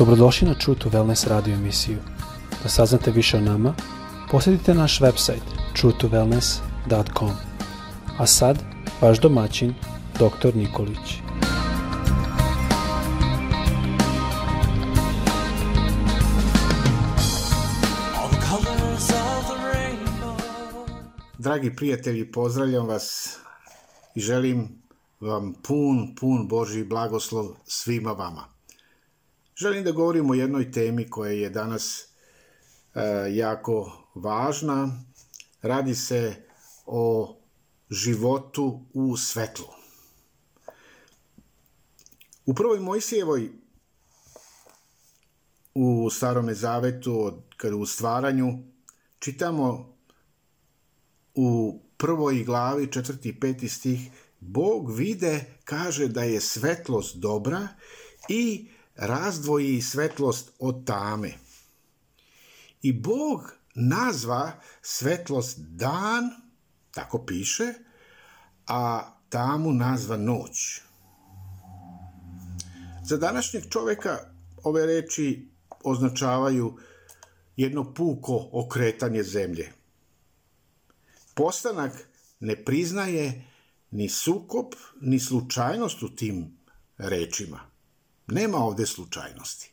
Dobrodošli na True to Wellness radio emisiju. Da saznate više o nama, posjetite naš website truetowellness.com. A sad, vaš domaćin, dr. Nikolić. Dragi prijatelji, pozdravljam vas i želim vam pun, pun Boži blagoslov svima vama. Želim da govorim o jednoj temi koja je danas e, jako važna. Radi se o životu u svetlu. U prvoj Mojsijevoj u Starome Zavetu, kada u stvaranju, čitamo u prvoj glavi, četvrti i peti stih, Bog vide, kaže da je svetlost dobra i razdvoji svetlost od tame. I Bog nazva svetlost dan, tako piše, a tamu nazva noć. Za današnjeg čoveka ove reči označavaju jedno puko okretanje zemlje. Postanak ne priznaje ni sukop, ni slučajnost u tim rečima. Nema ovde slučajnosti.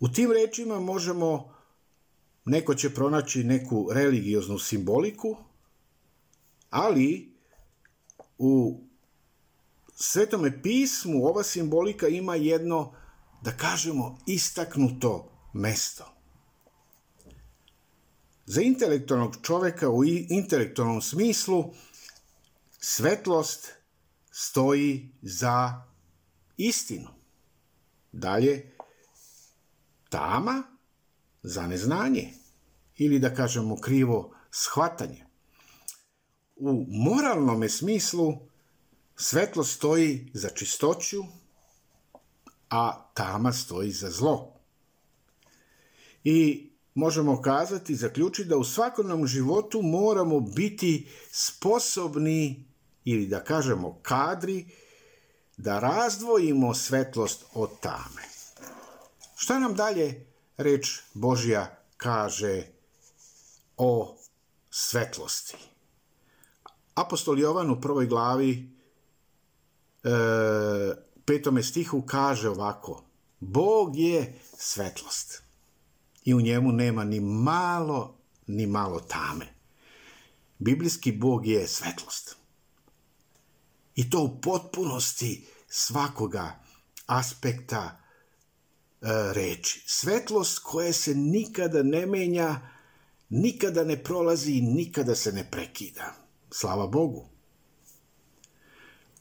U tim rečima možemo, neko će pronaći neku religioznu simboliku, ali u Svetome pismu ova simbolika ima jedno, da kažemo, istaknuto mesto. Za intelektualnog čoveka u intelektualnom smislu svetlost stoji za istinu. Dalje, tama za neznanje ili da kažemo krivo shvatanje. U moralnom smislu svetlo stoji za čistoću, a tama stoji za zlo. I možemo kazati, zaključiti da u svakodnevnom životu moramo biti sposobni ili da kažemo kadri da razdvojimo svetlost od tame. Šta nam dalje reč Božja kaže o svetlosti? Apostol Jovan u prvoj glavi e, petome stihu kaže ovako Bog je svetlost i u njemu nema ni malo, ni malo tame. Biblijski Bog je svetlost. I to u potpunosti svakoga aspekta e, reči. Svetlost koja se nikada ne menja, nikada ne prolazi i nikada se ne prekida. Slava Bogu.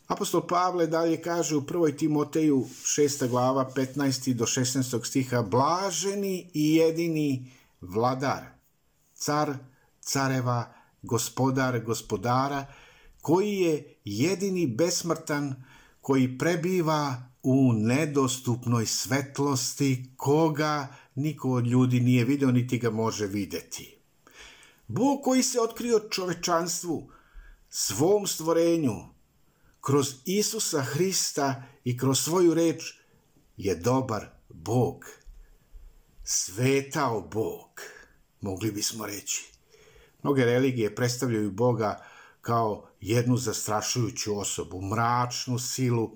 Apostol Pavle dalje kaže u 1. Timoteju 6. glava 15. do 16. stiha Blaženi i jedini vladar, car careva, gospodar gospodara, koji je jedini besmrtan, koji prebiva u nedostupnoj svetlosti, koga niko od ljudi nije video, niti ga može videti. Bog koji se otkrio čovečanstvu, svom stvorenju, kroz Isusa Hrista i kroz svoju reč je dobar Bog. Svetao Bog, mogli bismo reći. Mnoge religije predstavljaju Boga kao jednu zastrašujuću osobu, mračnu silu,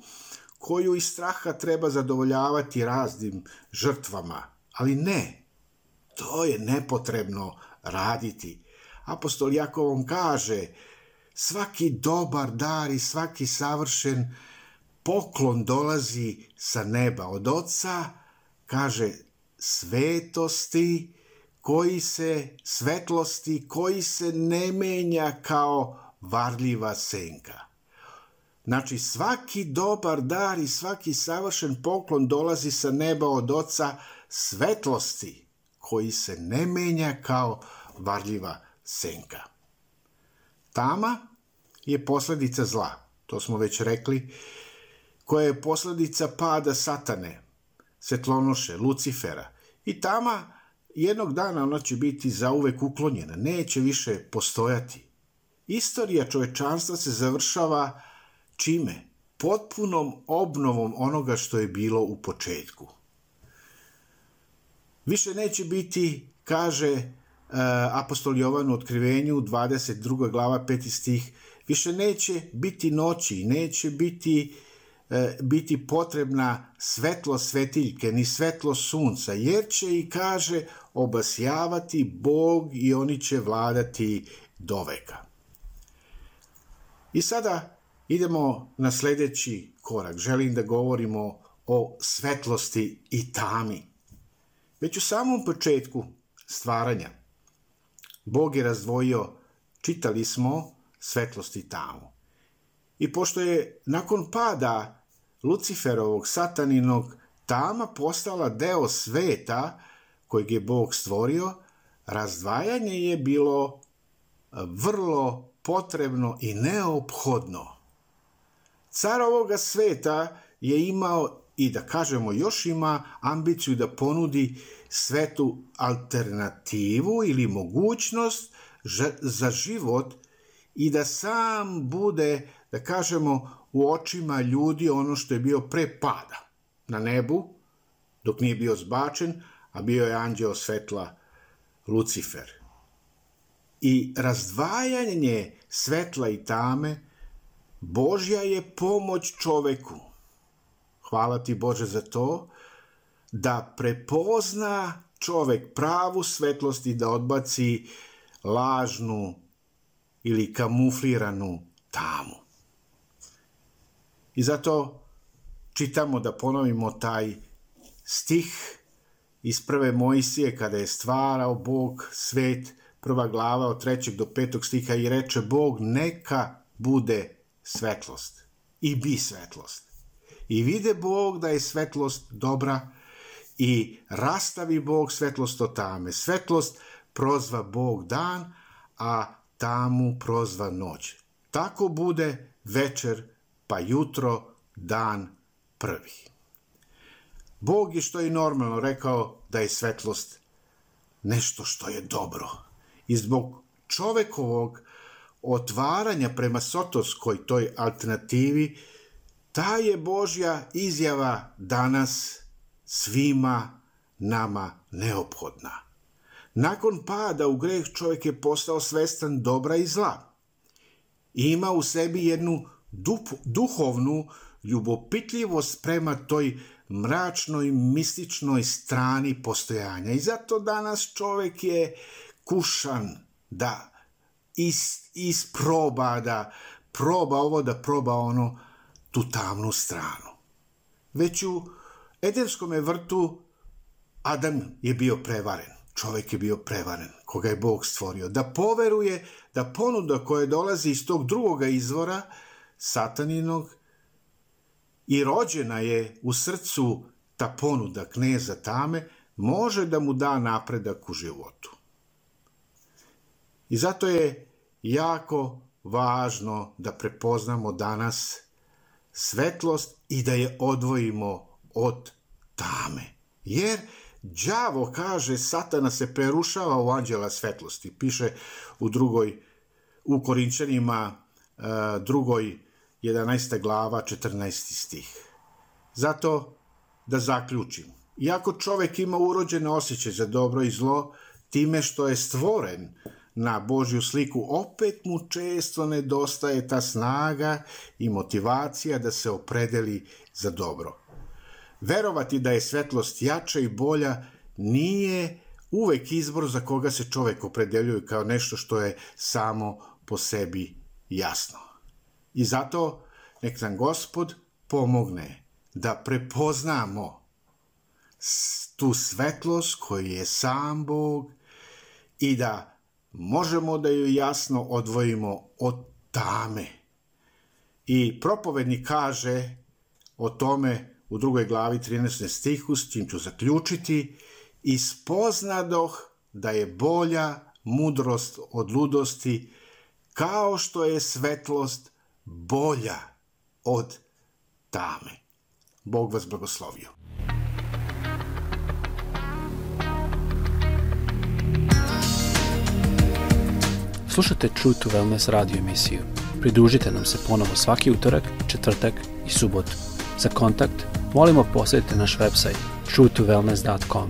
koju iz straha treba zadovoljavati raznim žrtvama. Ali ne, to je nepotrebno raditi. Apostol Jakovom kaže, svaki dobar dar i svaki savršen poklon dolazi sa neba od oca, kaže, svetosti, koji se, svetlosti, koji se ne menja kao varljiva senka. Znači, svaki dobar dar i svaki savršen poklon dolazi sa neba od oca svetlosti, koji se ne menja kao varljiva senka. Tama je posledica zla, to smo već rekli, koja je posledica pada satane, svetlonoše, Lucifera. I tama jednog dana ona će biti zauvek uklonjena, neće više postojati. Istorija čovečanstva se završava čime? potpunom obnovom onoga što je bilo u početku. Više neće biti, kaže uh, apostol Jovan u otkrivenju 22. glava 5. stih, više neće biti noći, neće biti e, biti potrebna svetlo svetiljke, ni svetlo sunca, jer će i kaže obasjavati Bog i oni će vladati do veka. I sada idemo na sledeći korak. Želim da govorimo o svetlosti i tami. Već u samom početku stvaranja Bog je razdvojio, čitali smo, svetlost i tamu. I pošto je nakon pada Luciferovog sataninog tama postala deo sveta kojeg je Bog stvorio, razdvajanje je bilo vrlo potrebno i neophodno. Car ovoga sveta je imao i da kažemo još ima ambiciju da ponudi svetu alternativu ili mogućnost za život i da sam bude, da kažemo, u očima ljudi ono što je bio pre pada na nebu, dok nije bio zbačen, a bio je anđeo svetla Lucifer. I razdvajanje svetla i tame Božja je pomoć čoveku. Hvala ti Bože za to, da prepozna čovek pravu svetlost i da odbaci lažnu ili kamufliranu tamu. I zato čitamo da ponovimo taj stih iz prve Mojsije kada je stvarao Bog svet, prva glava od trećeg do petog stiha i reče Bog neka bude svetlost i bi svetlost. I vide Bog da je svetlost dobra i rastavi Bog svetlost od tame. Svetlost prozva Bog dan, a tamu prozva noć. Tako bude večer, pa jutro, dan prvi. Bog je što je normalno rekao da je svetlost nešto što je dobro. I zbog čovekovog otvaranja prema sotovskoj toj alternativi, ta je Božja izjava danas svima nama neophodna. Nakon pada u greh čovjek je postao svestan dobra i zla. Ima u sebi jednu duhovnu ljubopitljivost prema toj mračnoj, mističnoj strani postojanja. I zato danas čovjek je kušan da is, isproba, da proba ovo, da proba ono, tu tamnu stranu. Već u Edenskom vrtu Adam je bio prevaren. Čovek je bio prevaren, koga je Bog stvorio. Da poveruje da ponuda koja dolazi iz tog drugoga izvora, sataninog, i rođena je u srcu ta ponuda kneza tame, može da mu da napredak u životu. I zato je jako važno da prepoznamo danas svetlost i da je odvojimo od tame. Jer đavo kaže satana se perušava u anđela svetlosti. Piše u drugoj, u Korinčanima e, drugoj 11. glava 14. stih. Zato da zaključim. Iako čovek ima urođene osjećaje za dobro i zlo, time što je stvoren na Božju sliku, opet mu često nedostaje ta snaga i motivacija da se opredeli za dobro. Verovati da je svetlost jača i bolja nije uvek izbor za koga se čovek opredeljuje kao nešto što je samo po sebi jasno. I zato nek nam gospod pomogne da prepoznamo tu svetlost koju je sam Bog i da možemo da ju jasno odvojimo od tame. I propovednik kaže o tome u drugoj glavi 13. stihu, s čim ću zaključiti, i spoznadoh da je bolja mudrost od ludosti, kao što je svetlost bolja od tame. Bog vas blagoslovio. Slušajte True to Wellness radio emisiju. Pridružite nam se ponovo svaki utorak, četvrtak i subotu. Za kontakt molimo posjetite naš website truthtowellness.com.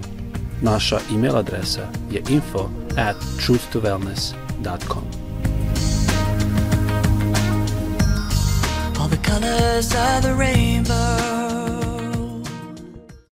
Naša email adresa je info at truthtowellness.com. All the colors of the rainbow